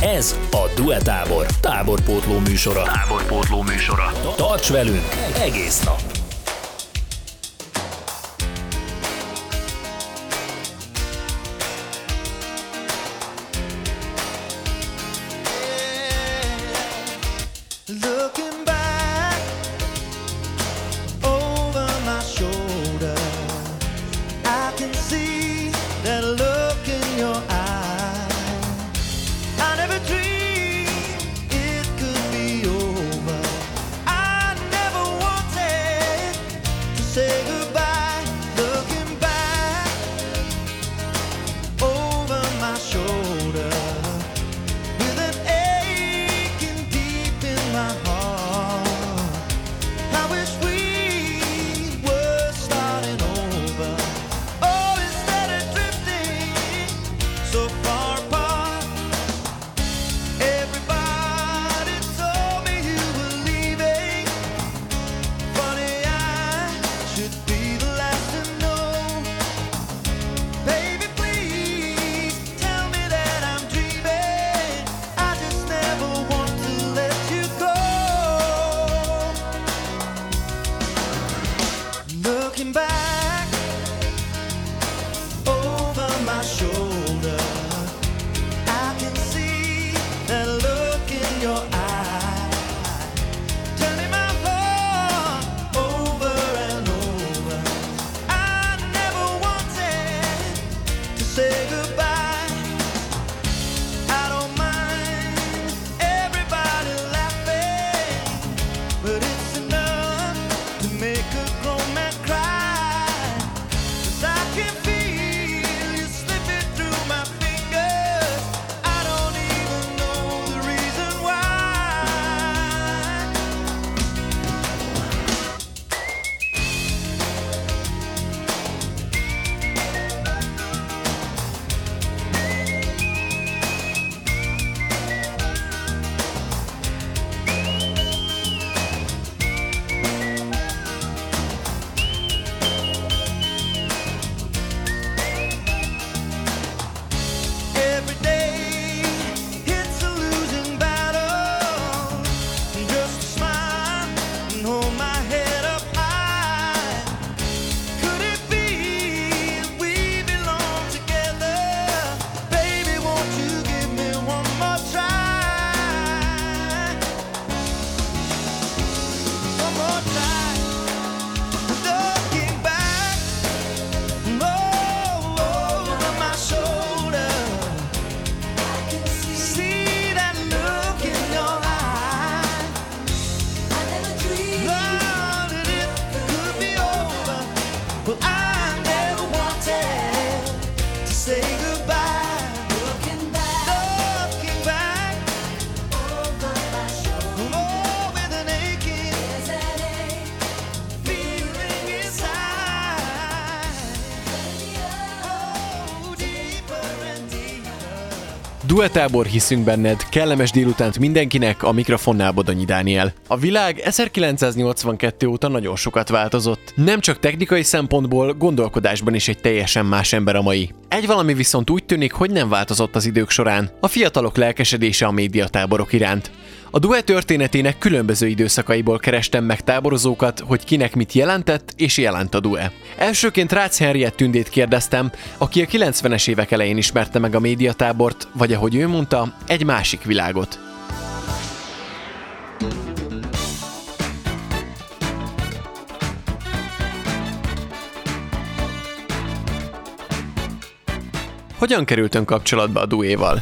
Ez a Duetábor táborpótló műsora. Táborpótló műsora. Tarts velünk egész nap! Duetábor hiszünk benned, kellemes délutánt mindenkinek, a mikrofonnál Bodonyi Dániel. A világ 1982 óta nagyon sokat változott. Nem csak technikai szempontból, gondolkodásban is egy teljesen más ember a mai. Egy valami viszont úgy tűnik, hogy nem változott az idők során. A fiatalok lelkesedése a médiatáborok iránt. A duett történetének különböző időszakaiból kerestem meg táborozókat, hogy kinek mit jelentett és jelent a due. Elsőként Rácz Henriett Tündét kérdeztem, aki a 90-es évek elején ismerte meg a médiatábort, vagy ahogy ő mondta, egy másik világot. Hogyan kerültön kapcsolatba a duéval?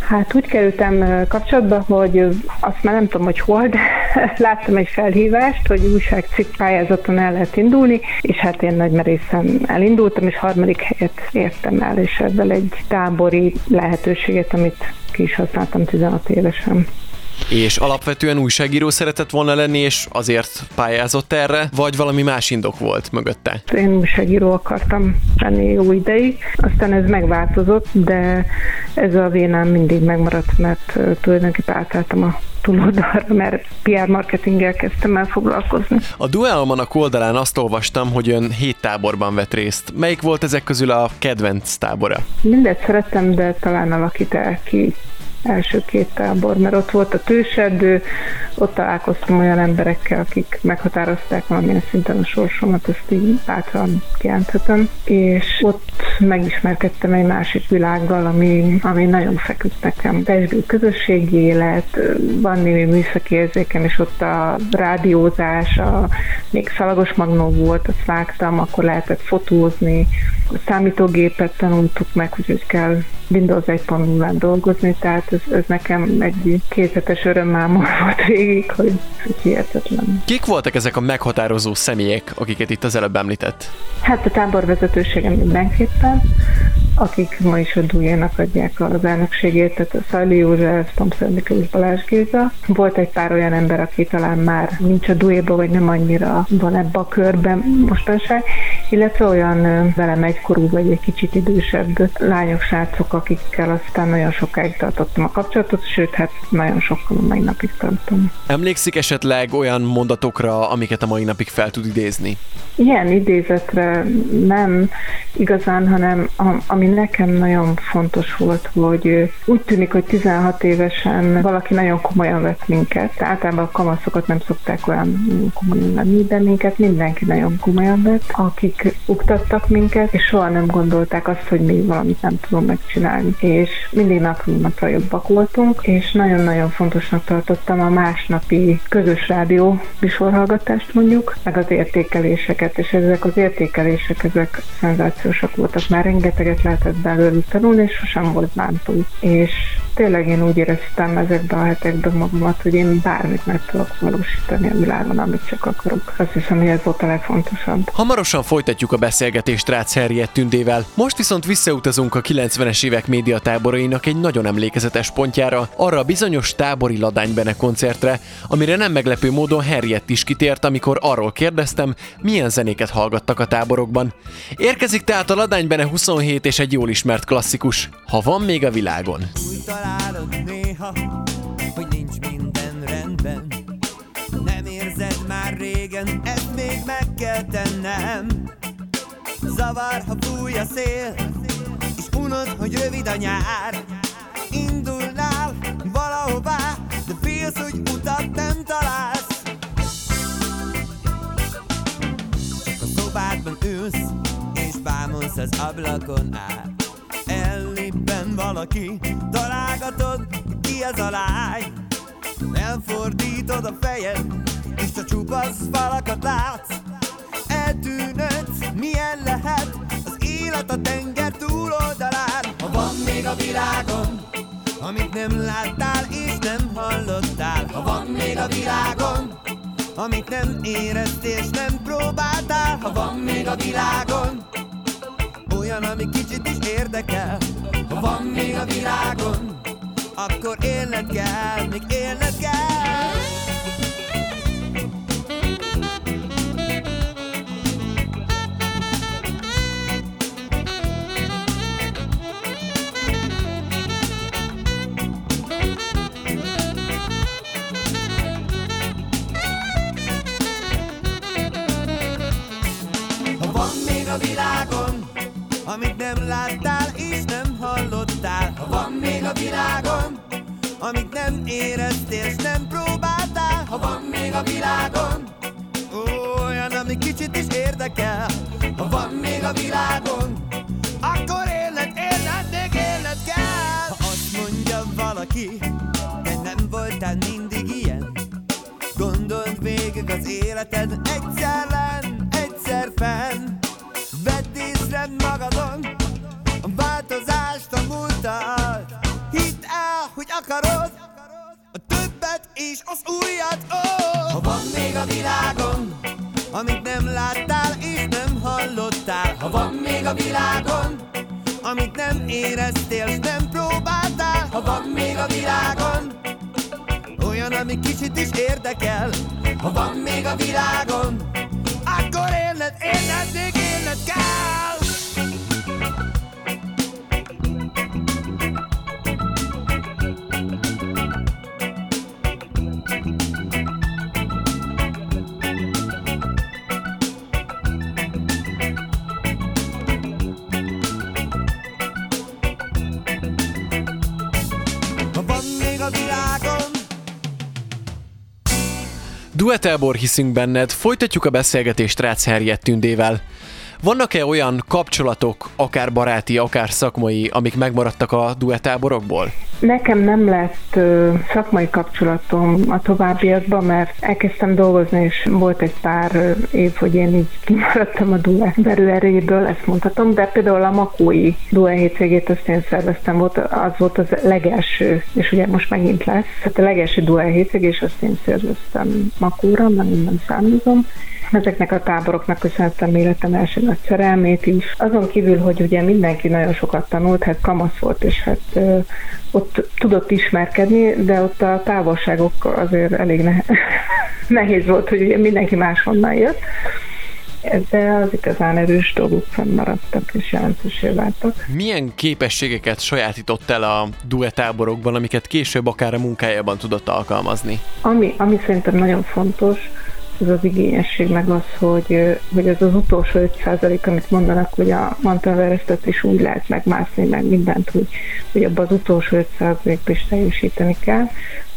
Hát úgy kerültem kapcsolatba, hogy azt már nem tudom, hogy hol, de láttam egy felhívást, hogy újságcikk pályázaton el lehet indulni, és hát én nagy merészen elindultam, és harmadik helyet értem el, és ebből egy tábori lehetőséget, amit ki is használtam 16 évesen. És alapvetően újságíró szeretett volna lenni, és azért pályázott erre, vagy valami más indok volt mögötte? Én újságíró akartam lenni jó ideig, aztán ez megváltozott, de ez a vénám mindig megmaradt, mert tulajdonképpen átálltam a túloldalra, mert PR marketinggel kezdtem el foglalkozni. A Duelmanak oldalán azt olvastam, hogy ön hét táborban vett részt. Melyik volt ezek közül a kedvenc tábora? Mindet szerettem, de talán alakít el ki első két tábor, mert ott volt a tőserdő, ott találkoztam olyan emberekkel, akik meghatározták valamilyen szinten a sorsomat, ezt így bátran kijelenthetem, és ott megismerkedtem egy másik világgal, ami, ami nagyon feküdt nekem. Pesgő közösségi élet, van némi műszaki érzékem, és ott a rádiózás, a, még szalagos magnó volt, azt vágtam, akkor lehetett fotózni, számítógépet tanultuk meg, hogy kell Windows 1.0-án dolgozni, tehát ez, ez nekem egy kézetes örömmámor volt végig, hogy hihetetlen. Kik voltak ezek a meghatározó személyek, akiket itt az előbb említett? Hát a táborvezetőségem mindenképpen, akik ma is a Dújénak adják az elnökségét, tehát a Szajli József, Tomszer Miklós Balázs Géza. Volt egy pár olyan ember, aki talán már nincs a Dújéba, vagy nem annyira van ebbe a körben mostanság, illetve olyan velem egykorú, vagy egy kicsit idősebb lányok, srácok, akikkel aztán nagyon sokáig tartottam a kapcsolatot, sőt, hát nagyon sokkal mai napig tartom. Emlékszik esetleg olyan mondatokra, amiket a mai napig fel tud idézni? Ilyen idézetre nem igazán, hanem ami nekem nagyon fontos volt, hogy úgy tűnik, hogy 16 évesen valaki nagyon komolyan vett minket. Általában a kamaszokat nem szokták olyan komolyan venni, de minket mindenki nagyon komolyan vett, akik uktattak minket, és soha nem gondolták azt, hogy mi valamit nem tudunk megcsinálni. És mindig napról napra jobbak voltunk, és nagyon-nagyon fontosnak tartottam a másnapi közös rádió visorhallgatást mondjuk, meg az értékeléseket, és ezek az értékelések, ezek szenzációsak voltak. Már rengeteget lehetett belőlük tanulni, és sosem volt bántó. És tényleg én úgy éreztem ezekben a hetekben magamat, hogy én bármit meg tudok valósítani a világon, amit csak akarok. Azt hiszem, hogy ez volt a legfontosabb. Hamarosan folytatjuk a beszélgetést Rácz Herriet Tündével. Most viszont visszautazunk a 90-es évek médiatáborainak egy nagyon emlékezetes pontjára, arra a bizonyos tábori ladánybene koncertre, amire nem meglepő módon Herriet is kitért, amikor arról kérdeztem, milyen zenéket hallgattak a táborokban. Érkezik tehát a ladánybene 27 és egy jól ismert klasszikus, ha van még a világon. Úgy találod néha, hogy nincs minden rendben Nem érzed már régen, ezt még meg kell tennem Zavar, ha fúj a szél, és unod, hogy rövid a nyár. Indulnál valahová, de félsz, hogy utat nem találsz. Csak a szobádban ülsz, és bámulsz az ablakon át. Ellibben valaki, találgatod, ki az a lány. Elfordítod a fejed, és a csupasz falakat látsz Eltűnődsz, milyen lehet? Az élet a tenger túloldalán. Ha van még a világon, amit nem láttál és nem hallottál. Ha van még a világon, amit nem éreztél és nem próbáltál. Ha van még a világon, olyan, ami kicsit is érdekel. Ha van még a világon, akkor élned kell, még élned kell világon, amit nem láttál és nem hallottál. Ha van még a világon, amit nem éreztél és nem próbáltál. Ha van még a világon, olyan, ami kicsit is érdekel. Ha van még a világon, akkor élned, élned, még élned kell. Ha azt mondja valaki, de nem voltál mindig ilyen. Gondold végig az életed egyszer lenn, egyszer fenn és az újat oh! Ha van még a világon, amit nem láttál és nem hallottál. Ha van még a világon, amit nem éreztél és nem próbáltál. Ha van még a világon, olyan, ami kicsit is érdekel. Ha van még a világon Akkor élned, élned, még élned kell Duetelbor hiszünk benned, folytatjuk a beszélgetést Rácz Herjett Tündével. Vannak-e olyan kapcsolatok, akár baráti, akár szakmai, amik megmaradtak a duetáborokból? Nekem nem lett ö, szakmai kapcsolatom a továbbiakban, mert elkezdtem dolgozni, és volt egy pár év, hogy én így kimaradtam a Due erőből, ezt mondhatom, de például a Makói Due hétvégét azt én szerveztem, volt, az volt az legelső, és ugye most megint lesz, tehát a legelső Due hétvég, és azt én szerveztem Makóra, mert nem számítom. Ezeknek a táboroknak köszönhetem életem első nagy szerelmét is. Azon kívül, hogy ugye mindenki nagyon sokat tanult, hát kamasz volt, és hát ö, ott tudott ismerkedni, de ott a távolságok azért elég ne- nehéz volt, hogy ugye mindenki máshonnan jött. De az igazán erős dolgok fennmaradtak és jelentősé váltak. Milyen képességeket sajátított el a duetáborokban, amiket később akár a munkájában tudott alkalmazni? Ami, ami szerintem nagyon fontos, az az igényesség, meg az, hogy, hogy az az utolsó 5% amit mondanak, hogy a Mount Everestet is úgy lehet megmászni, meg mindent, hogy, hogy abban az utolsó 5 is teljesíteni kell.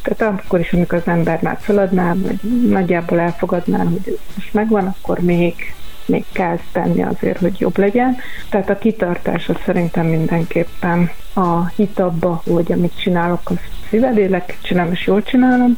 Tehát akkor is, amikor az ember már feladná, vagy nagyjából elfogadná, hogy most megvan, akkor még, még kell tenni azért, hogy jobb legyen. Tehát a kitartás az szerintem mindenképpen a hit abba, hogy amit csinálok, azt szívedélek, csinálom és jól csinálom,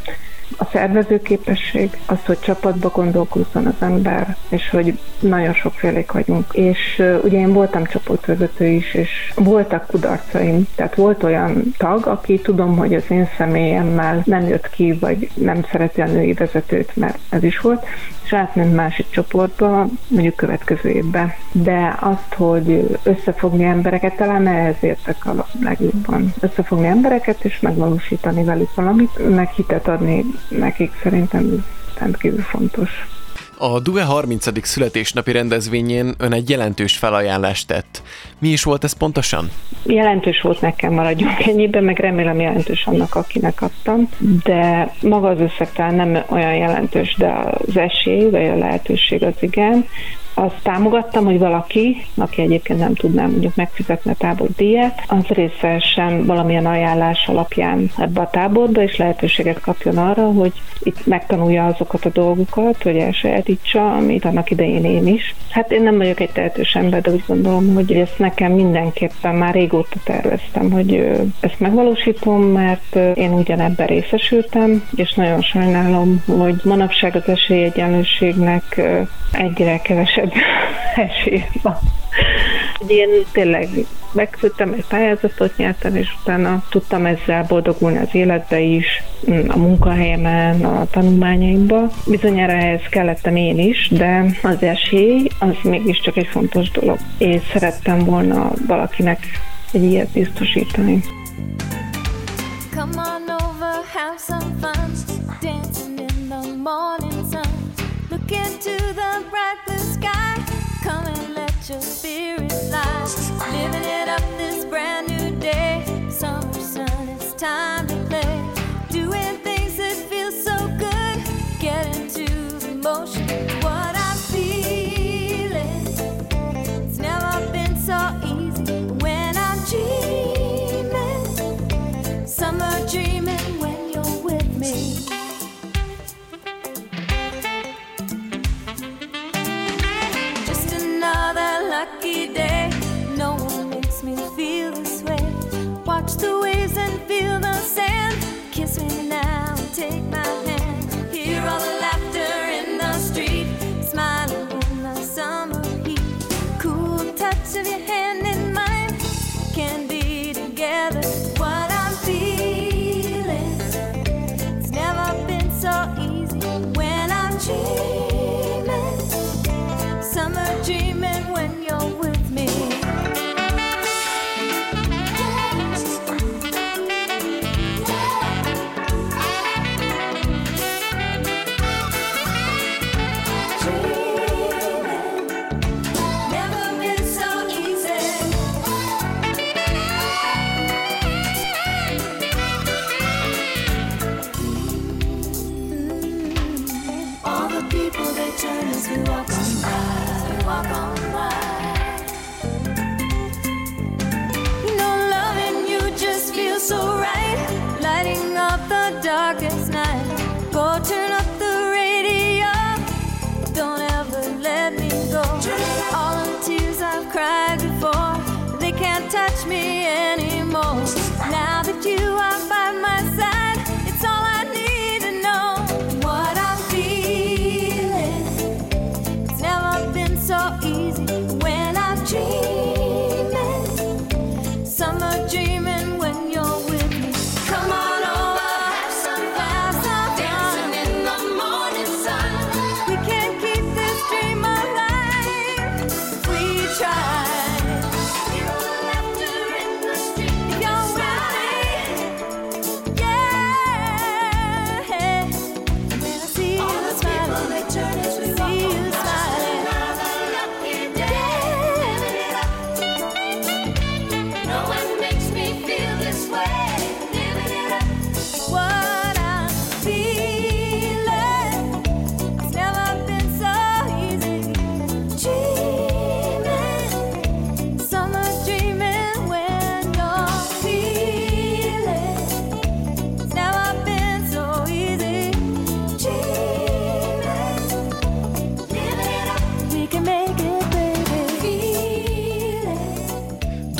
a szervezőképesség, az, hogy csapatba gondolkozzon az ember, és hogy nagyon sokfélék vagyunk. És ugye én voltam csoportvezető is, és voltak kudarcaim, tehát volt olyan tag, aki tudom, hogy az én személyemmel nem jött ki, vagy nem szereti a női vezetőt, mert ez is volt, és átment másik csoportba, mondjuk következő évben. De azt, hogy összefogni embereket, talán ehhez értek a legjobban. Összefogni embereket, és megvalósítani velük valamit, meg hitet adni nekik szerintem rendkívül fontos. A DUE 30. születésnapi rendezvényén ön egy jelentős felajánlást tett. Mi is volt ez pontosan? Jelentős volt nekem, maradjunk ennyiben, meg remélem jelentős annak, akinek adtam, de maga az összeg talán nem olyan jelentős, de az esély, vagy a lehetőség az igen, azt támogattam, hogy valaki, aki egyébként nem tudná mondjuk megfizetni a tábordíjat, az részesen valamilyen ajánlás alapján ebbe a táborba, és lehetőséget kapjon arra, hogy itt megtanulja azokat a dolgokat, hogy elsajátítsa, amit annak idején én is. Hát én nem vagyok egy tehetős ember, de úgy gondolom, hogy ezt nekem mindenképpen már régóta terveztem, hogy ezt megvalósítom, mert én ugyanebben részesültem, és nagyon sajnálom, hogy manapság az esélyegyenlőségnek egyre kevesebb esélye van. Én tényleg megkötöttem egy pályázatot, nyertem, és utána tudtam ezzel boldogulni az életbe is, a munkahelyemen, a tanulmányaimba. Bizonyára ehhez kellettem én is, de az esély az mégiscsak egy fontos dolog. És szerettem volna valakinek egy ilyet biztosítani. Come on over, have some fun, dancing in the morning sun. Into the bright blue sky, come and let your spirit fly. Living it up this brand new day, summer sun, it's time to play. Doing things that feel so good, get into the motion. What I'm feeling, it's never been so lucky day. No one makes me feel this way. Watch the waves and feel the sand. Kiss me now take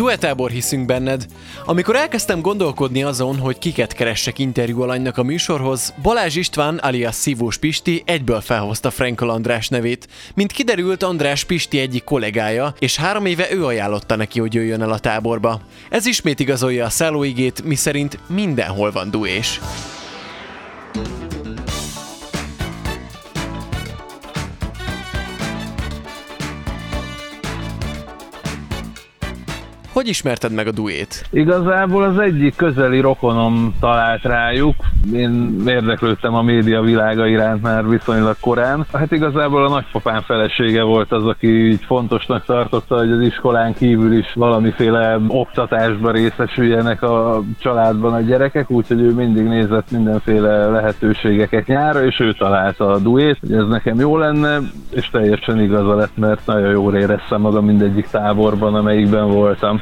Duetábor hiszünk benned. Amikor elkezdtem gondolkodni azon, hogy kiket keressek interjú alanynak a műsorhoz, Balázs István alias Szívós Pisti egyből felhozta Frankel András nevét. Mint kiderült, András Pisti egyik kollégája, és három éve ő ajánlotta neki, hogy jöjjön el a táborba. Ez ismét igazolja a szállóigét, miszerint mindenhol van dués. Hogy ismerted meg a duét? Igazából az egyik közeli rokonom talált rájuk. Én érdeklődtem a média világa iránt már viszonylag korán. Hát igazából a nagypapám felesége volt az, aki így fontosnak tartotta, hogy az iskolán kívül is valamiféle oktatásba részesüljenek a családban a gyerekek, úgyhogy ő mindig nézett mindenféle lehetőségeket nyára, és ő találta a duét, hogy ez nekem jó lenne, és teljesen igaza lett, mert nagyon jól éreztem magam mindegyik táborban, amelyikben voltam.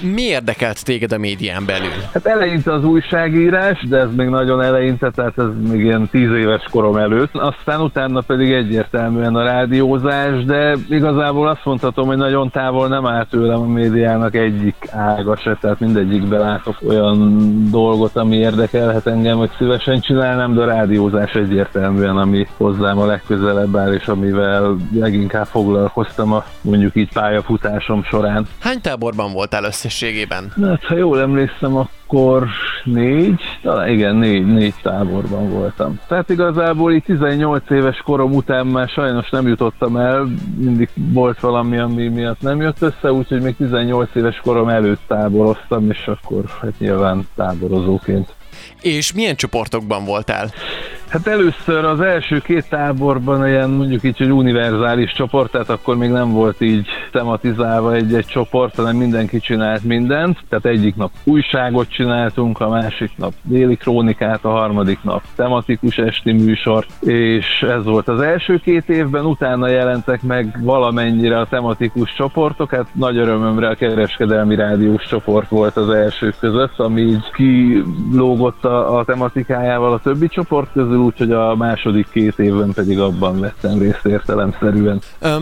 Mi érdekelt téged a médián belül? Hát eleinte az újságírás, de ez még nagyon eleinte, tehát ez még ilyen tíz éves korom előtt. Aztán utána pedig egyértelműen a rádiózás, de igazából azt mondhatom, hogy nagyon távol nem áll tőlem a médiának egyik ága se, tehát mindegyikben látok olyan dolgot, ami érdekelhet engem, hogy szívesen csinálnám, de a rádiózás egyértelműen, ami hozzám a legközelebb áll, és amivel leginkább foglalkoztam a mondjuk így pályafutásom során. Hány táborban voltál összességében? Hát, ha jól emlékszem, akkor négy, talán igen, négy, négy táborban voltam. Tehát igazából így 18 éves korom után már sajnos nem jutottam el, mindig volt valami, ami miatt nem jött össze, úgyhogy még 18 éves korom előtt táboroztam, és akkor hát nyilván táborozóként. És milyen csoportokban voltál? Hát először az első két táborban ilyen mondjuk így, hogy univerzális csoport, tehát akkor még nem volt így tematizálva egy-egy csoport, hanem mindenki csinált mindent. Tehát egyik nap újságot csináltunk, a másik nap déli krónikát, a harmadik nap tematikus esti műsor, és ez volt az első két évben, utána jelentek meg valamennyire a tematikus csoportok, hát nagy örömömre a kereskedelmi rádiós csoport volt az elsők között, ami így kilógott a, a tematikájával. A többi csoport közül, úgyhogy a második két évben pedig abban vettem részt értelemszerűen.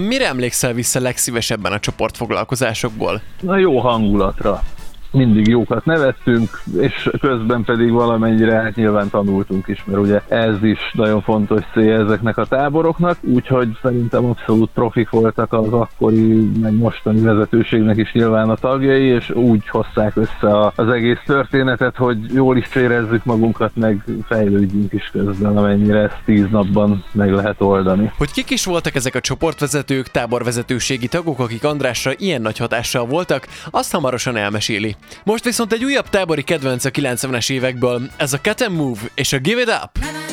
Mire emlékszel vissza legszívesebben a csoportfoglalkozásokból? Na jó hangulatra. Mindig jókat nevettünk, és közben pedig valamennyire hát nyilván tanultunk is, mert ugye ez is nagyon fontos cél ezeknek a táboroknak, úgyhogy szerintem abszolút profik voltak az akkori, meg mostani vezetőségnek is nyilván a tagjai, és úgy hozták össze az egész történetet, hogy jól is érezzük magunkat, meg fejlődjünk is közben, amennyire ezt tíz napban meg lehet oldani. Hogy kik is voltak ezek a csoportvezetők, táborvezetőségi tagok, akik Andrásra ilyen nagy hatással voltak, azt hamarosan elmeséli. Most viszont egy újabb tábori kedvenc a 90-es évekből, ez a Cut and Move és a Give It Up.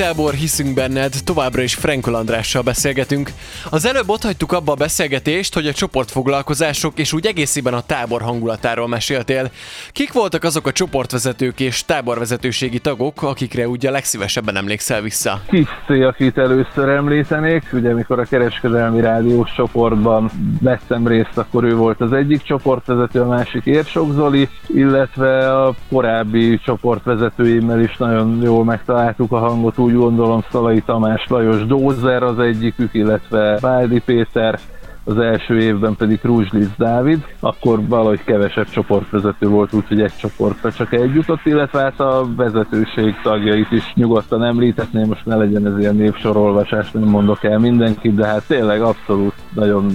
Duetelbor hiszünk benned, továbbra is Frankol Andrással beszélgetünk. Az előbb ott hagytuk abba a beszélgetést, hogy a csoportfoglalkozások és úgy egészében a tábor hangulatáról meséltél. Kik voltak azok a csoportvezetők és táborvezetőségi tagok, akikre úgy a legszívesebben emlékszel vissza? Kiszi, akit először említenék, ugye mikor a kereskedelmi rádiós csoportban vettem részt, akkor ő volt az egyik csoportvezető, a másik Érsok Zoli, illetve a korábbi csoportvezetőimmel is nagyon jól megtaláltuk a hangot hangot úgy gondolom Szalai Tamás Lajos Dózer az egyikük, illetve Báldi Péter, az első évben pedig Rúzslic Dávid, akkor valahogy kevesebb csoportvezető volt, úgyhogy egy csoportra csak egy jutott, illetve hát a vezetőség tagjait is nyugodtan említetném, most ne legyen ez ilyen névsorolvasás, nem mondok el mindenkit, de hát tényleg abszolút nagyon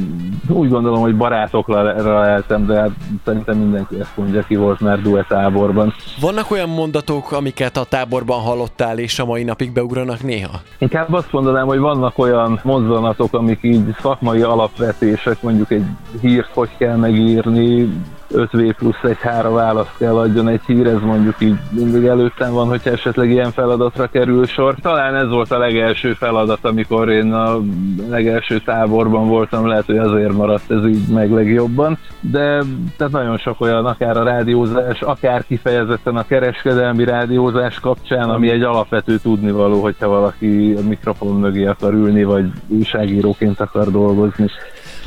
úgy gondolom, hogy barátokra leheltem, de hát szerintem mindenki ezt mondja, ki volt már duetáborban. Vannak olyan mondatok, amiket a táborban hallottál, és a mai napig beugranak néha? Inkább azt mondanám, hogy vannak olyan mozzanatok, amik így szakmai alapvetések, mondjuk egy hírt hogy kell megírni, 5V plusz egy hára választ kell adjon egy hír, ez mondjuk így mindig előttem van, hogyha esetleg ilyen feladatra kerül sor. Talán ez volt a legelső feladat, amikor én a legelső táborban voltam, lehet, hogy azért maradt ez így meg legjobban, de tehát nagyon sok olyan, akár a rádiózás, akár kifejezetten a kereskedelmi rádiózás kapcsán, ami egy alapvető tudnivaló, hogyha valaki a mikrofon mögé akar ülni, vagy újságíróként akar dolgozni.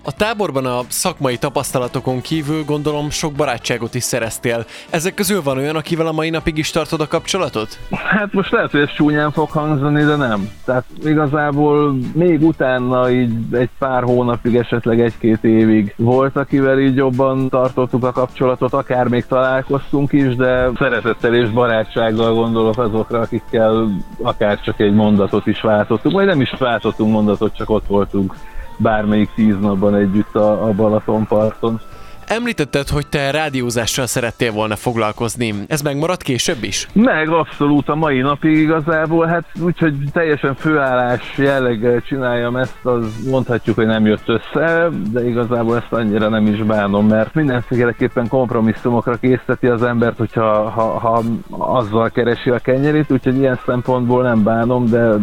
A táborban a szakmai tapasztalatokon kívül gondolom sok barátságot is szereztél. Ezek közül van olyan, akivel a mai napig is tartod a kapcsolatot? Hát most lehet, hogy ez csúnyán fog hangzani, de nem. Tehát igazából még utána így egy pár hónapig, esetleg egy-két évig volt, akivel így jobban tartottuk a kapcsolatot, akár még találkoztunk is, de szeretettel és barátsággal gondolok azokra, akikkel akár csak egy mondatot is váltottunk, vagy nem is váltottunk mondatot, csak ott voltunk bármelyik tíz napban együtt a, a Balatonparton. Említetted, hogy te rádiózással szerettél volna foglalkozni. Ez megmaradt később is? Meg abszolút a mai napig igazából, hát úgyhogy teljesen főállás jelleggel csináljam ezt, az mondhatjuk, hogy nem jött össze, de igazából ezt annyira nem is bánom, mert mindenféleképpen kompromisszumokra készíteti az embert, hogyha ha, ha azzal keresi a kenyerét, úgyhogy ilyen szempontból nem bánom, de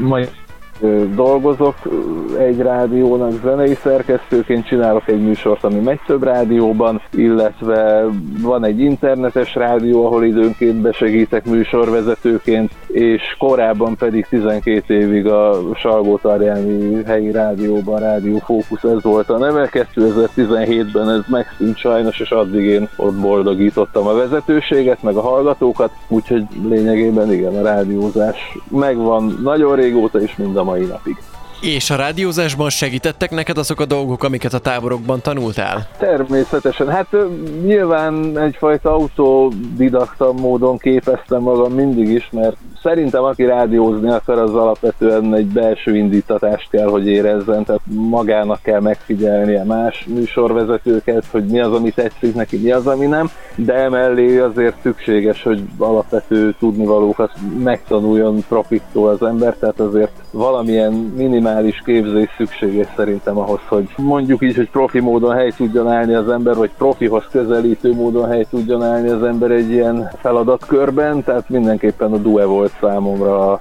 mai dolgozok egy rádiónak zenei szerkesztőként, csinálok egy műsort, ami megy több rádióban, illetve van egy internetes rádió, ahol időnként besegítek műsorvezetőként, és korábban pedig 12 évig a salgó helyi rádióban, Rádió Fókusz, ez volt a neve. 2017-ben ez megszűnt sajnos, és addig én ott boldogítottam a vezetőséget, meg a hallgatókat, úgyhogy lényegében igen, a rádiózás megvan nagyon régóta, és mind a mai napig. És a rádiózásban segítettek neked azok a dolgok, amiket a táborokban tanultál? Természetesen. Hát nyilván egyfajta autodidakta módon képeztem magam mindig is, mert szerintem aki rádiózni akar, az alapvetően egy belső indítatást kell, hogy érezzen, tehát magának kell megfigyelnie más műsorvezetőket, hogy mi az, ami tetszik neki, mi az, ami nem, de emellé azért szükséges, hogy alapvető tudnivalókat megtanuljon profiktól az ember, tehát azért valamilyen minimális képzés szükséges szerintem ahhoz, hogy mondjuk így, hogy profi módon hely tudjon állni az ember, vagy profihoz közelítő módon hely tudjon állni az ember egy ilyen feladatkörben, tehát mindenképpen a DUE volt számomra a,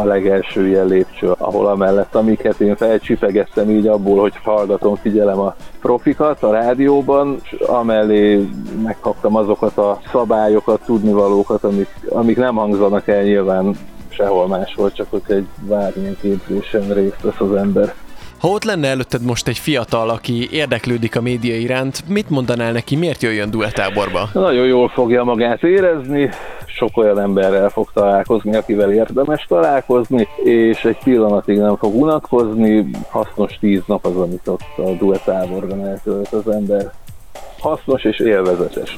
a legelső ilyen lépcső, ahol amellett, amiket én felcsipegettem így abból, hogy hallgatom, figyelem a profikat a rádióban, és amellé megkaptam azokat a szabályokat, tudnivalókat, amik, amik nem hangzanak el nyilván sehol máshol, csak hogy egy bármilyen képzésen részt vesz az ember. Ha ott lenne előtted most egy fiatal, aki érdeklődik a média iránt, mit mondanál neki, miért jöjjön duetáborba? Nagyon jól fogja magát érezni, sok olyan emberrel fog találkozni, akivel érdemes találkozni, és egy pillanatig nem fog unatkozni, hasznos tíz nap az, amit ott a duetáborban eltölt az ember. Hasznos és élvezetes.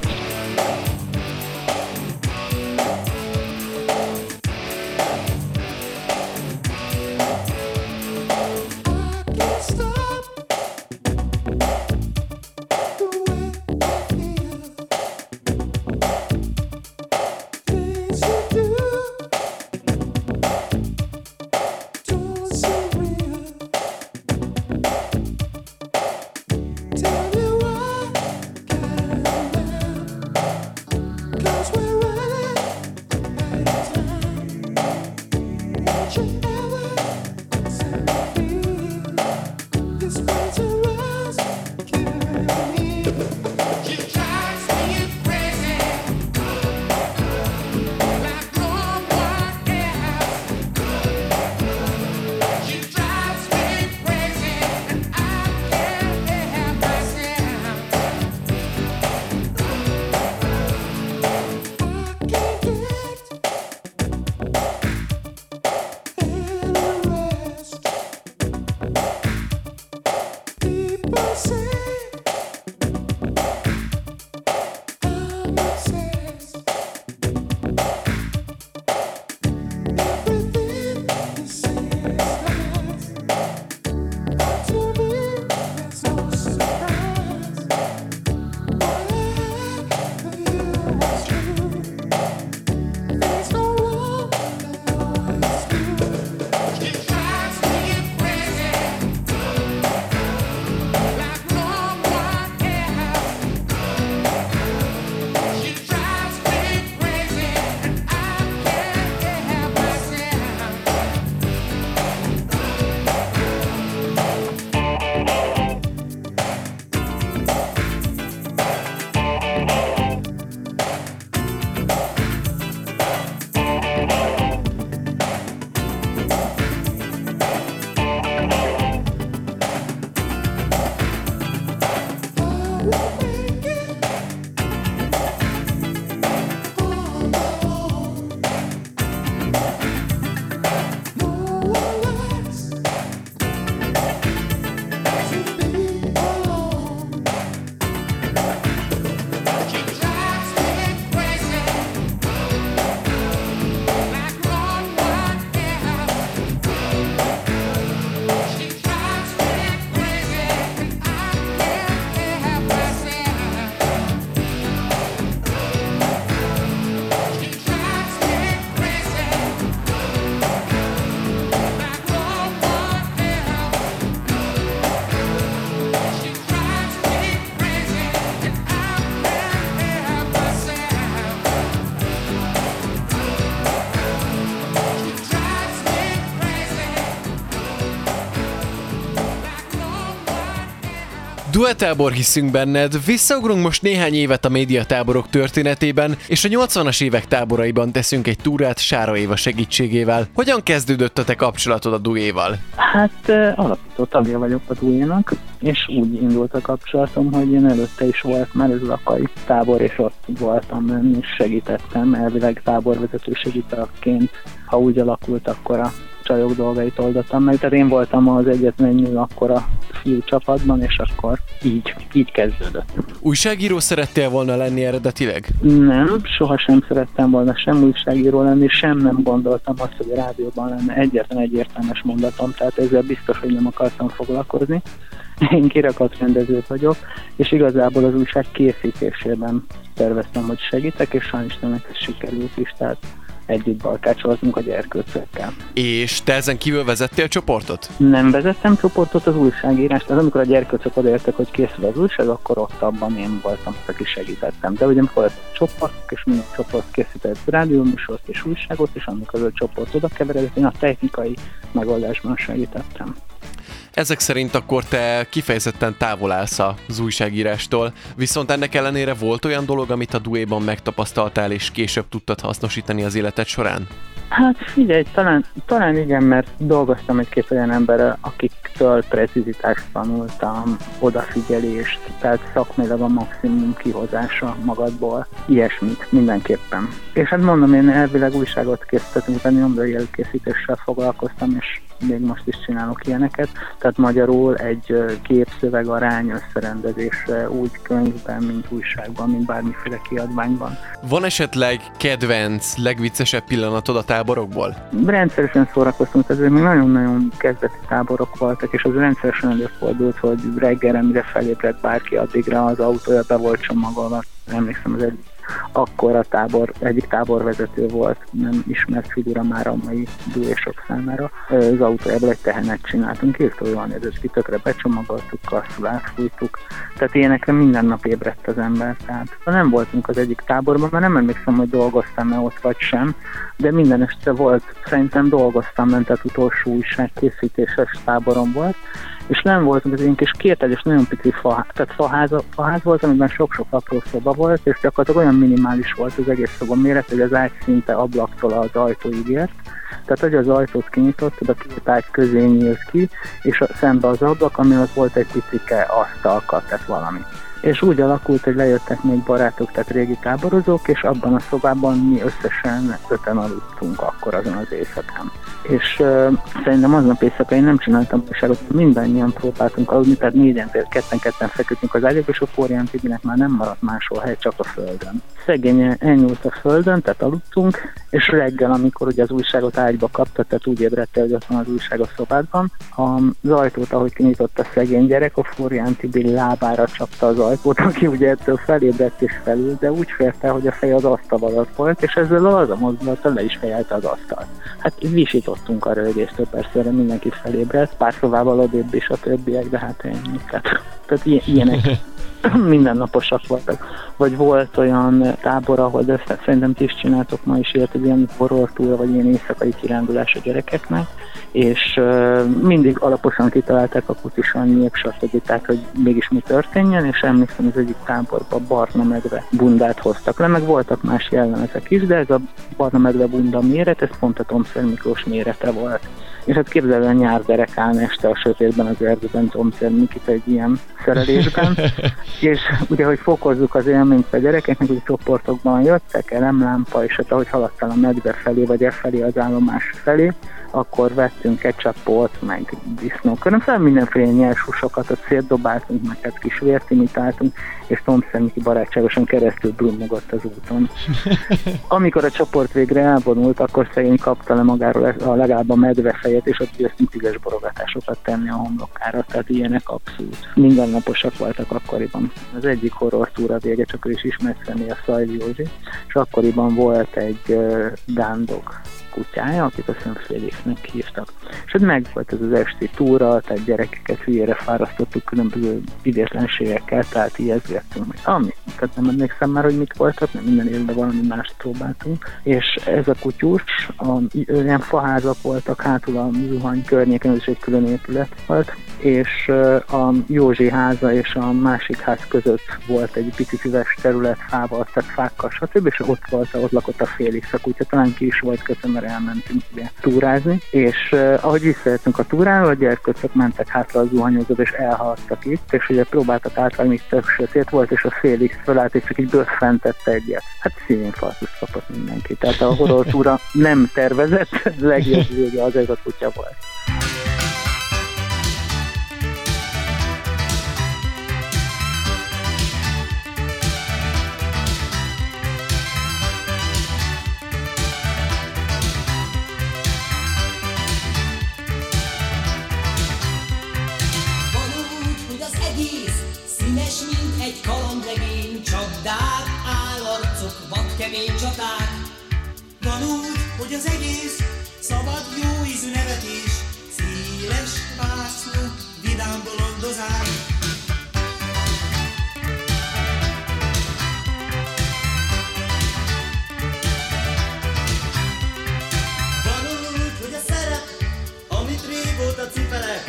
Duetábor hiszünk benned, visszaugrunk most néhány évet a médiatáborok történetében, és a 80-as évek táboraiban teszünk egy túrát Sára Éva segítségével. Hogyan kezdődött a te kapcsolatod a Duéval? Hát alapító tagja vagyok a Duénak, és úgy indult a kapcsolatom, hogy én előtte is volt már ez lakai tábor, és ott voltam menni, és segítettem, elvileg táborvezető segítőként. Ha úgy alakult, akkor a csajok dolgait oldottam meg, tehát én voltam az egyetlen nő akkor a fiú csapatban, és akkor így, így kezdődött. Újságíró szerettél volna lenni eredetileg? Nem, sohasem szerettem volna sem újságíró lenni, sem nem gondoltam azt, hogy a rádióban lenne egyetlen egy értelmes mondatom, tehát ezzel biztos, hogy nem akartam foglalkozni. Én rendező vagyok, és igazából az újság készítésében terveztem, hogy segítek, és sajnos nem ez sikerült is, tehát együtt barkácsoltunk a gyerkőcökkel. És te ezen kívül vezettél csoportot? Nem vezettem csoportot, az újságírást. Tehát amikor a gyerkőcök odaértek, hogy készül az újság, akkor ott abban én voltam, aki segítettem. De ugye amikor a csoport, és minden csoport készített rádióműsort és újságot, és amikor a csoport oda keveredett, én a technikai megoldásban segítettem. Ezek szerint akkor te kifejezetten távol állsz az újságírástól, viszont ennek ellenére volt olyan dolog, amit a duéban megtapasztaltál és később tudtad hasznosítani az életed során? Hát figyelj, talán, talán igen, mert dolgoztam egy-két olyan emberrel, akiktől precizitást tanultam, odafigyelést, tehát szakmailag a maximum kihozása magadból, ilyesmit mindenképpen. És hát mondom, én elvileg újságot készítettünk, a nyomdai előkészítéssel foglalkoztam, és még most is csinálok ilyeneket, tehát magyarul egy képszöveg arány összerendezésre úgy könyvben, mint újságban, mint bármiféle kiadványban. Van esetleg kedvenc, legviccesebb pillanatod a táborokból? Rendszeresen szórakoztunk, ezért még nagyon-nagyon kezdeti táborok voltak, és az rendszeresen előfordult, hogy reggelre, mire felébredt bárki, addigra az autója be volt csomagolva. Emlékszem, az egy akkor a tábor, egyik táborvezető volt, nem ismert figura már a mai dúlésok számára. Az autójából egy tehenet csináltunk, írtó jól nézett ki, tökre becsomagoltuk, kasszul átfújtuk. Tehát ilyenekre minden nap ébredt az ember. Tehát nem voltunk az egyik táborban, mert nem emlékszem, hogy dolgoztam-e ott vagy sem, de minden este volt, szerintem dolgoztam, ment tehát utolsó újságkészítéses táborom volt, és nem voltunk, ez ilyen kis kétegyes, nagyon pici fa, tehát faház, faház volt, amiben sok-sok apró szoba volt, és gyakorlatilag olyan minimális volt az egész szoba méret, hogy az ágy szinte ablaktól az ajtóig ért. Tehát, hogy az ajtót kinyitottad, a két ágy közé nyílt ki, és a, szembe az ablak, ami volt egy picike asztalka, tehát valami és úgy alakult, hogy lejöttek még barátok, tehát régi táborozók, és abban a szobában mi összesen öten aludtunk akkor azon az éjszakán. És uh, szerintem aznap éjszaka én nem csináltam újságot, mindannyian próbáltunk aludni, tehát négyen, ketten-ketten feküdtünk az ágyakba, és a Florian Tibinek már nem maradt máshol hely, csak a földön. Szegény elnyúlt a földön, tehát aludtunk, és reggel, amikor ugye az újságot ágyba kapta, tehát úgy ébredte, hogy ott van az újság a szobádban, az ajtót, ahogy kinyitott a szegény gyerek, a Florian Tibi lábára csapta az ajtót, ajtót, aki ugye ettől felébredt és felül, de úgy férte, hogy a fej az asztal alatt volt, és ezzel az a mozdulattal le is fejelte az asztalt. Hát visítottunk a rögéstől, persze erre mindenki felébredt, pár szobával odébb is a többiek, de hát ennyi. Tehát, tehát ilyenek mindennaposak voltak. Vagy volt olyan tábor, ahol de szerintem ti is csináltok ma is ilyet, egy ilyen horror túra, vagy ilyen éjszakai kirándulás a gyerekeknek, és mindig alaposan kitalálták a kutis annyiek, stb. Tehát, hogy mégis mi történjen, és emlékszem, az egyik táborban barna medve bundát hoztak le, meg voltak más jellemezek is, de ez a barna medve bunda méret, ez pont a Tomszer Miklós mérete volt. És hát képzeld el, nyár derekán este a sötétben az erdőben Tomszer Mikit egy ilyen szerelésben, és ugye, hogy fokozzuk az élményt a gyerekeknek, hogy csoportokban jöttek, elemlámpa, és hát ahogy haladtál a medve felé, vagy e felé az állomás felé, akkor vettünk ketchupot, meg disznóköröm, fel mindenféle nyers húsokat, ott szétdobáltunk, meg hát kis vért imitáltunk, és Tom Szemiki barátságosan keresztül brummogott az úton. Amikor a csoport végre elvonult, akkor szegény kapta le magáról a legalább a medvefejet, és ott győztünk tízes borogatásokat tenni a homlokára, tehát ilyenek abszolút. Mindennaposak voltak akkoriban. Az egyik horror túra vége, csak ő is ismert személy a Szajli Józsi, és akkoriban volt egy uh, dándog kutyája, akit azt hiszem Félixnek hívtak. És ott meg volt ez az esti túra, tehát gyerekeket hülyére fárasztottuk különböző idétlenségekkel, tehát ijeszgettünk meg. Ami, tehát nem emlékszem már, hogy mit voltak, nem minden évben valami mást próbáltunk. És ez a kutyus, a, ilyen faházak voltak hátul a zuhany környéken, ez is egy külön épület volt, és a Józsi háza és a másik ház között volt egy pici füves terület fával, tehát fákkal, stb. és ott volt, ott lakott a Félix a kutya, talán ki is volt köszönöm, egyszer elmentünk ugye túrázni, és uh, ahogy visszajöttünk a túráról, a gyerkőcök mentek hátra az zuhanyozóba, és elhaladtak itt, és ugye próbáltak átvágni, tök sötét volt, és a Félix fölállt, és csak így bőffentette egyet. Hát szívinfarktus kapott mindenki. Tehát a horror túra nem tervezett, legjobb vége az ez a kutya volt. Hogy az egész szabad jó ízű nevetés, széles vászló, vidám bolondozás. Van úgy, hogy a szerep, amit régóta cipelek,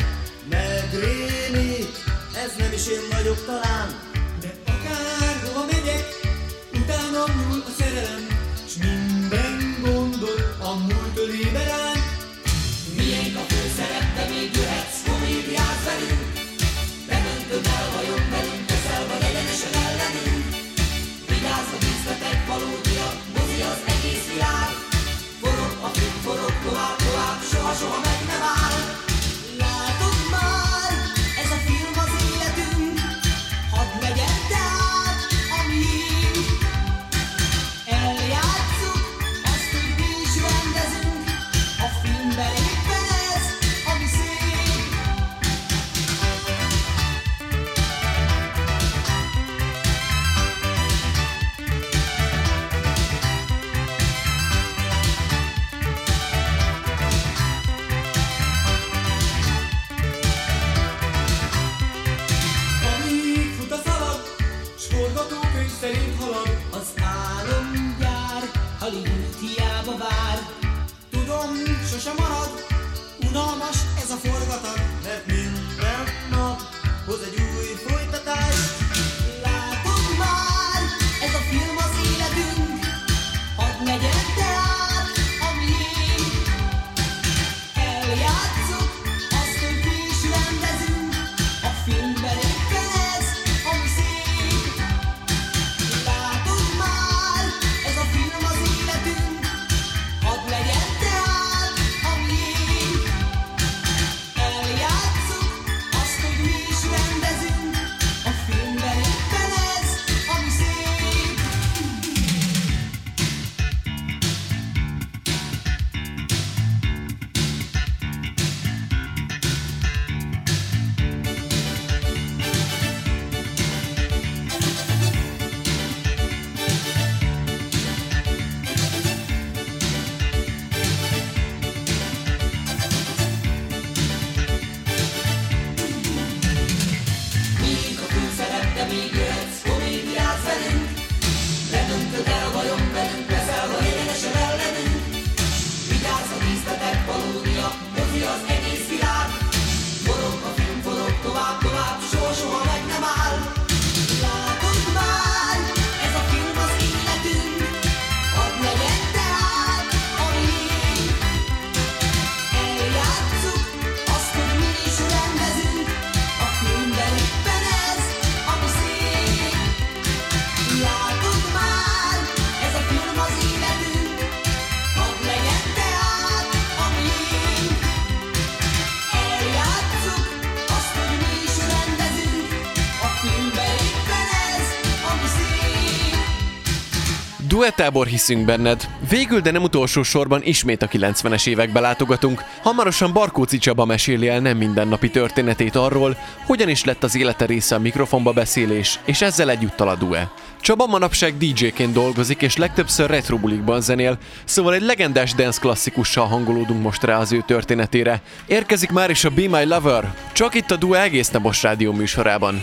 megrémít, ez nem is én vagyok talán, de akárhova megyek, utánam nyúl a szerelem, Metábor hiszünk benned. Végül, de nem utolsó sorban ismét a 90-es évekbe látogatunk. Hamarosan Barkóci Csaba meséli el nem mindennapi történetét arról, hogyan is lett az élete része a mikrofonba beszélés, és ezzel együtt a due. Csaba manapság DJ-ként dolgozik, és legtöbbször retrobulikban zenél, szóval egy legendás dance klasszikussal hangolódunk most rá az ő történetére. Érkezik már is a Be My Lover, csak itt a Due egész napos rádió műsorában.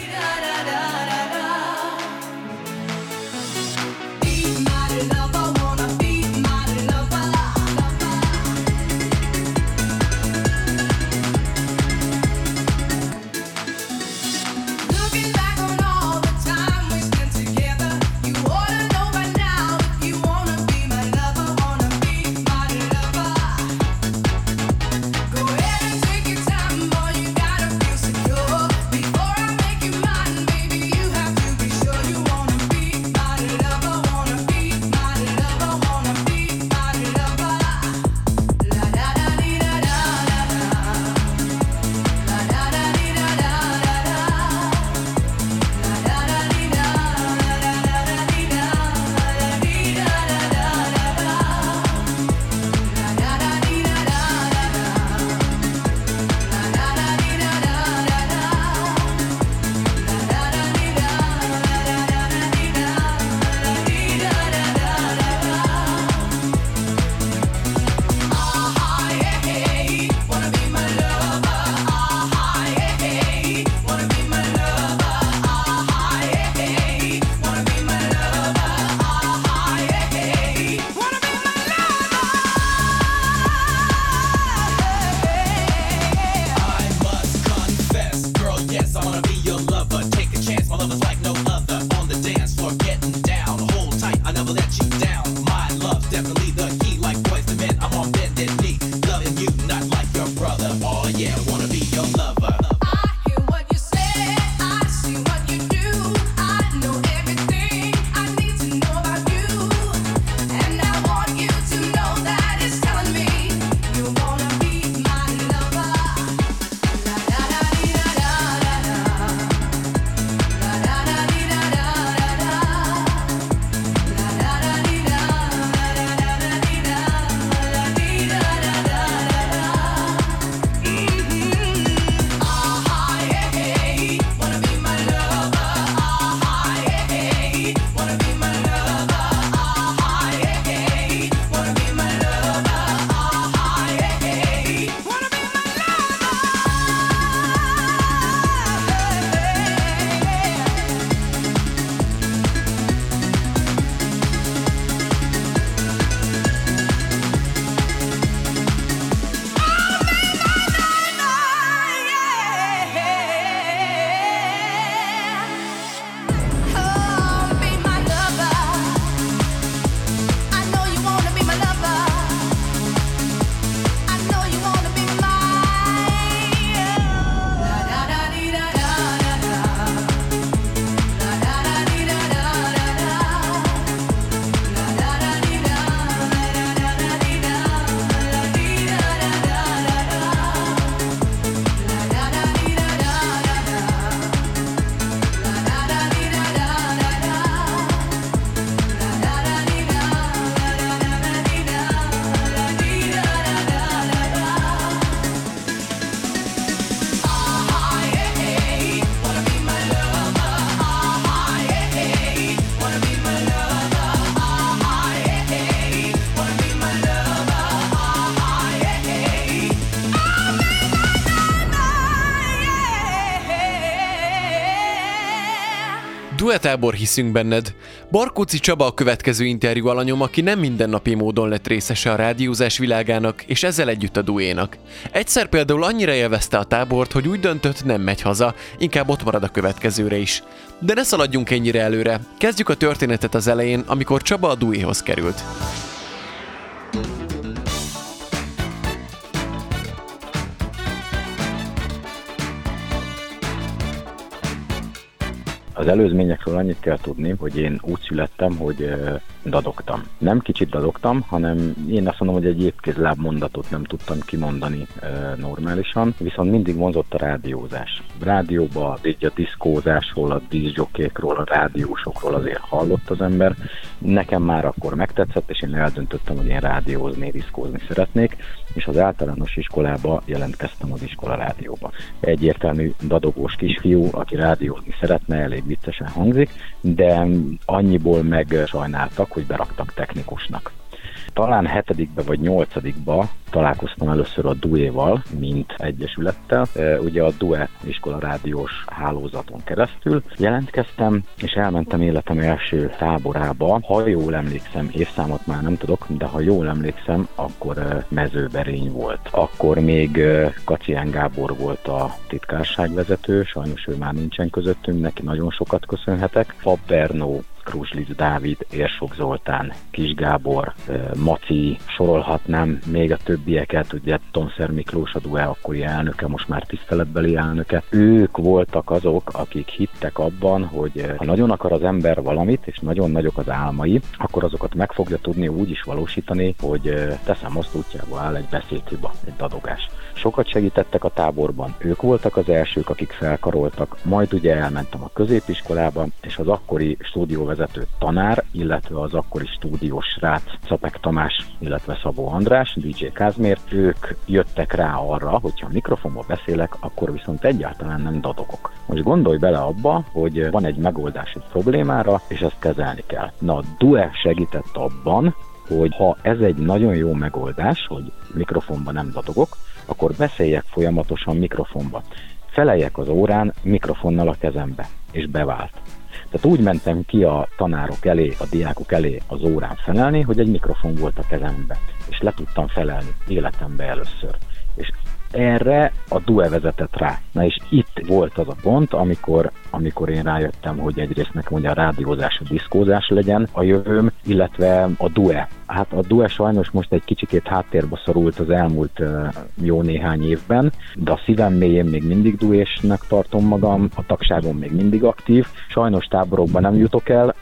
Duetábor hiszünk benned. Barkóci Csaba a következő interjú alanyom, aki nem mindennapi módon lett részese a rádiózás világának, és ezzel együtt a duénak. Egyszer például annyira élvezte a tábort, hogy úgy döntött, nem megy haza, inkább ott marad a következőre is. De ne szaladjunk ennyire előre. Kezdjük a történetet az elején, amikor Csaba a duéhoz került. Az előzményekről annyit kell tudni, hogy én úgy születtem, hogy dadogtam. Nem kicsit dadogtam, hanem én azt mondom, hogy egy épkézláb mondatot nem tudtam kimondani normálisan, viszont mindig vonzott a rádiózás. Rádióba, így a diszkózásról, a díszjokékról, a rádiósokról azért hallott az ember. Nekem már akkor megtetszett, és én eldöntöttem, hogy én rádiózni, diszkózni szeretnék, és az általános iskolába jelentkeztem az iskola rádióba. Egyértelmű dadogós kisfiú, aki rádiózni szeretne, elég viccesen hangzik, de annyiból meg sajnáltak, hogy beraktak technikusnak. Talán hetedikbe vagy nyolcadikba találkoztam először a DUE-val, mint egyesülettel. Ugye a DUE iskola rádiós hálózaton keresztül jelentkeztem, és elmentem életem első táborába. Ha jól emlékszem, évszámot már nem tudok, de ha jól emlékszem, akkor mezőberény volt. Akkor még Kacsián Gábor volt a titkárságvezető, sajnos ő már nincsen közöttünk, neki nagyon sokat köszönhetek. Fab Bernó Kruzslic Dávid, Érsok Zoltán, Kis Gábor, Maci, sorolhatnám még a többieket, ugye Tonszer Miklós a DUE akkori elnöke, most már tiszteletbeli elnöke. Ők voltak azok, akik hittek abban, hogy ha nagyon akar az ember valamit, és nagyon nagyok az álmai, akkor azokat meg fogja tudni úgy is valósítani, hogy teszem azt útjába áll egy beszédhiba, egy dadogás. Sokat segítettek a táborban, ők voltak az elsők, akik felkaroltak, majd ugye elmentem a középiskolába, és az akkori stúdióvezető tanár, illetve az akkori stúdiós srác Szapek Tamás, illetve Szabó András, DJ Kázmér, ők jöttek rá arra, hogyha mikrofonba beszélek, akkor viszont egyáltalán nem dadogok. Most gondolj bele abba, hogy van egy megoldás egy problémára, és ezt kezelni kell. Na, a Due segített abban, hogy ha ez egy nagyon jó megoldás, hogy mikrofonban nem dadogok, akkor beszéljek folyamatosan mikrofonba. Feleljek az órán mikrofonnal a kezembe, és bevált. Tehát úgy mentem ki a tanárok elé, a diákok elé az órán felelni, hogy egy mikrofon volt a kezembe, és le tudtam felelni életembe először. És erre a DUE vezetett rá. Na és itt volt az a pont, amikor, amikor én rájöttem, hogy egyrészt nekem ugye a rádiózás, a diszkózás legyen a jövőm, illetve a DUE. Hát a DUE sajnos most egy kicsikét háttérbe szorult az elmúlt jó néhány évben, de a szívem mélyén még mindig duésnek tartom magam, a tagságom még mindig aktív. Sajnos táborokban nem jutok el,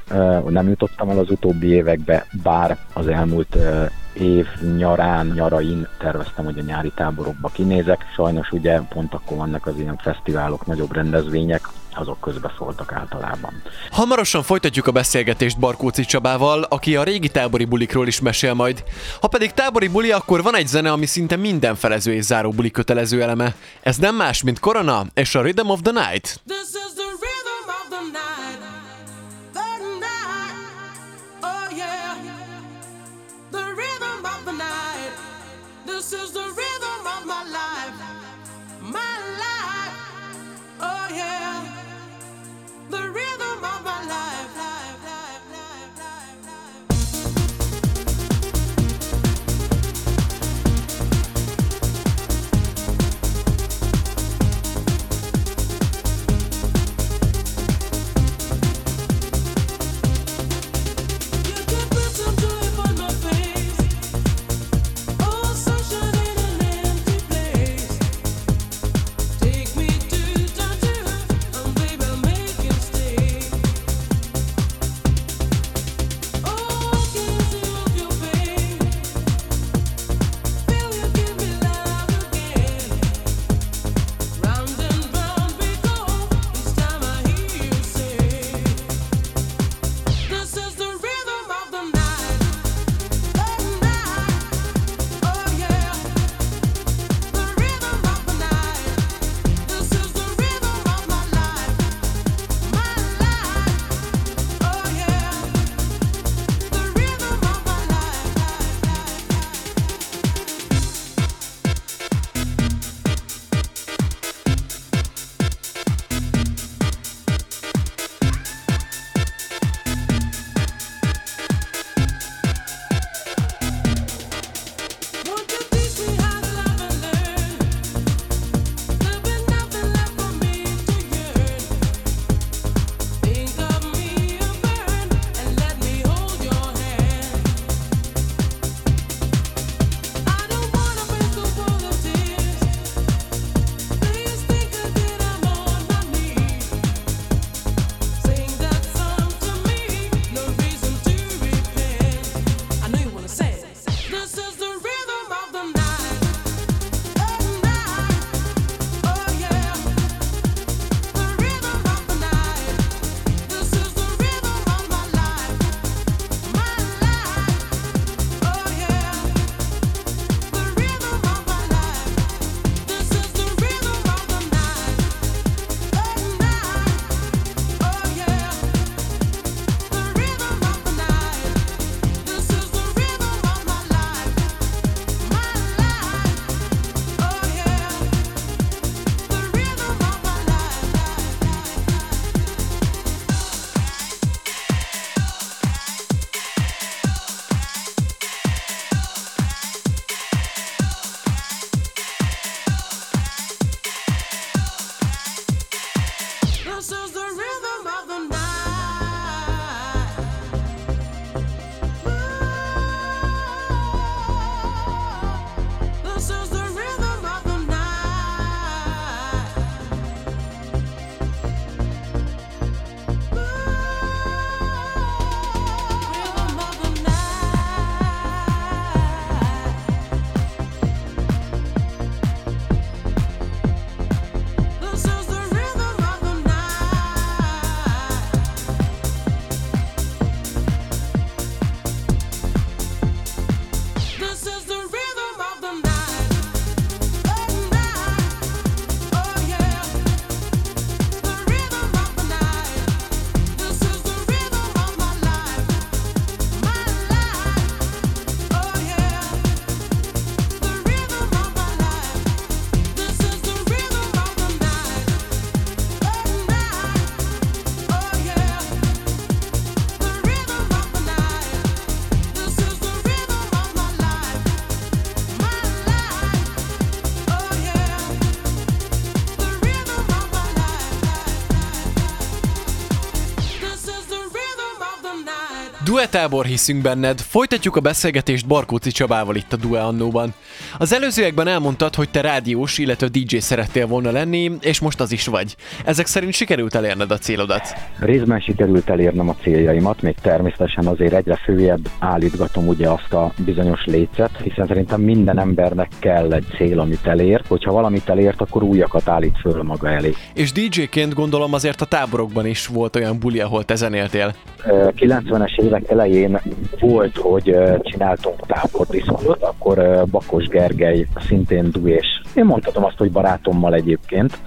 nem jutottam el az utóbbi évekbe, bár az elmúlt év nyarán, nyarain terveztem, hogy a nyári táborokba kinézek. Sajnos ugye pont akkor vannak az ilyen fesztiválok, nagyobb rendezvények, azok közbe szóltak általában. Hamarosan folytatjuk a beszélgetést Barkóci Csabával, aki a régi tábori bulikról is mesél majd. Ha pedig tábori buli, akkor van egy zene, ami szinte minden felező és záró buli kötelező eleme. Ez nem más, mint Korona és a Rhythm of the Night. This is the Duetábor hiszünk benned, folytatjuk a beszélgetést Barkóci Csabával itt a Due Annóban. Az előzőekben elmondtad, hogy te rádiós, illetve DJ szerettél volna lenni, és most az is vagy. Ezek szerint sikerült elérned a célodat? Részben sikerült elérnem a céljaimat, még természetesen azért egyre főjebb állítgatom ugye azt a bizonyos lécet, hiszen szerintem minden embernek kell egy cél, amit elér. Hogyha valamit elért, akkor újakat állít föl maga elé. És DJ-ként gondolom azért a táborokban is volt olyan buli, ahol te zenéltél. 90-es évek elején volt, hogy csináltunk tábordiszkót, akkor Bakos Gergely szintén dués. Én mondhatom azt, hogy barátommal egyébként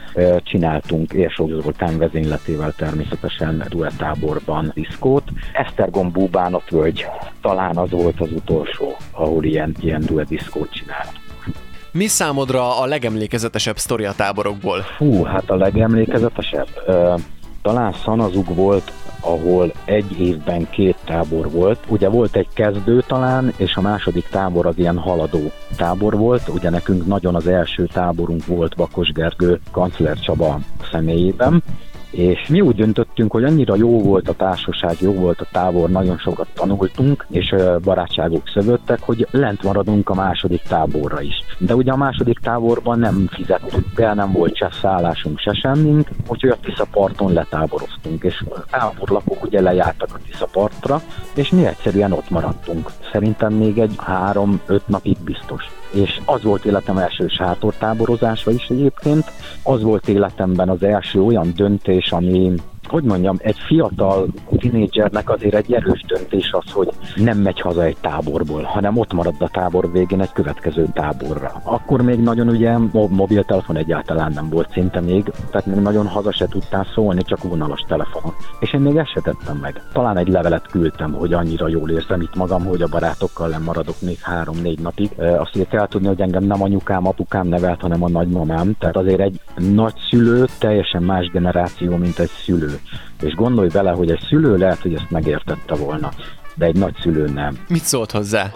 csináltunk Érsok Zoltán vezényletével természetesen duettáborban diszkót. Esztergom Búbánat völgy talán az volt az utolsó, ahol ilyen, ilyen duet diszkót csináltunk. Mi számodra a legemlékezetesebb sztori a táborokból? Fú, hát a legemlékezetesebb? Talán Szanazug volt ahol egy évben két tábor volt. Ugye volt egy kezdő talán, és a második tábor az ilyen haladó tábor volt. Ugye nekünk nagyon az első táborunk volt Bakos Gergő, Kancler Csaba személyében, és mi úgy döntöttünk, hogy annyira jó volt a társaság, jó volt a tábor, nagyon sokat tanultunk, és barátságok szövöttek, hogy lent maradunk a második táborra is. De ugye a második táborban nem fizettünk be, nem volt se szállásunk, se semmink, úgyhogy a Tiszaparton letáboroztunk, és a táborlapok ugye lejártak a Tiszapartra, és mi egyszerűen ott maradtunk. Szerintem még egy három-öt napig biztos és az volt életem első sátortáborozása is egyébként. Az volt életemben az első olyan döntés, ami hogy mondjam, egy fiatal tinédzsernek azért egy erős döntés az, hogy nem megy haza egy táborból, hanem ott marad a tábor végén egy következő táborra. Akkor még nagyon ugye mobiltelefon egyáltalán nem volt szinte még, tehát még nagyon haza se tudtál szólni, csak vonalas telefonon. És én még ezt meg. Talán egy levelet küldtem, hogy annyira jól érzem itt magam, hogy a barátokkal nem maradok még három-négy napig. Azt írta el tudni, hogy engem nem anyukám, apukám nevelt, hanem a nagymamám. Tehát azért egy nagyszülő teljesen más generáció, mint egy szülő. És gondolj vele, hogy egy szülő lehet, hogy ezt megértette volna, de egy nagyszülő nem. Mit szólt hozzá?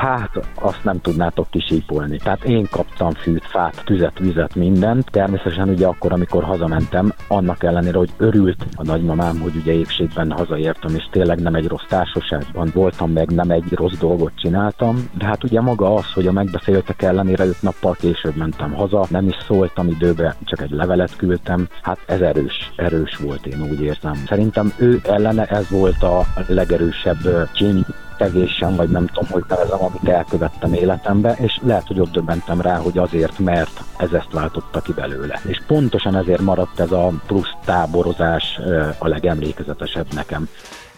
Hát, azt nem tudnátok kisípolni. Tehát én kaptam fűt, fát, tüzet, vizet, mindent. Természetesen ugye akkor, amikor hazamentem, annak ellenére, hogy örült a nagymamám, hogy ugye épségben hazaértem, és tényleg nem egy rossz társaságban voltam, meg nem egy rossz dolgot csináltam. De hát ugye maga az, hogy a megbeszéltek ellenére öt nappal később mentem haza, nem is szóltam időbe, csak egy levelet küldtem. Hát ez erős, erős volt, én úgy érzem. Szerintem ő ellene ez volt a legerősebb csin tevésem, vagy nem tudom, hogy nevezem, amit elkövettem életembe, és lehet, hogy ott döbbentem rá, hogy azért, mert ez ezt váltotta ki belőle. És pontosan ezért maradt ez a plusz táborozás a legemlékezetesebb nekem.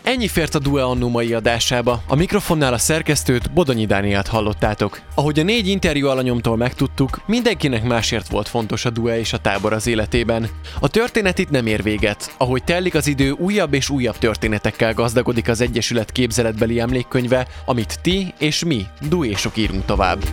Ennyi fért a Due Annu mai adásába. A mikrofonnál a szerkesztőt Bodonyi Dániát hallottátok. Ahogy a négy interjú alanyomtól megtudtuk, mindenkinek másért volt fontos a Due és a tábor az életében. A történet itt nem ér véget. Ahogy telik az idő, újabb és újabb történetekkel gazdagodik az Egyesület képzeletbeli emlékkönyve, amit ti és mi, duésok írunk tovább.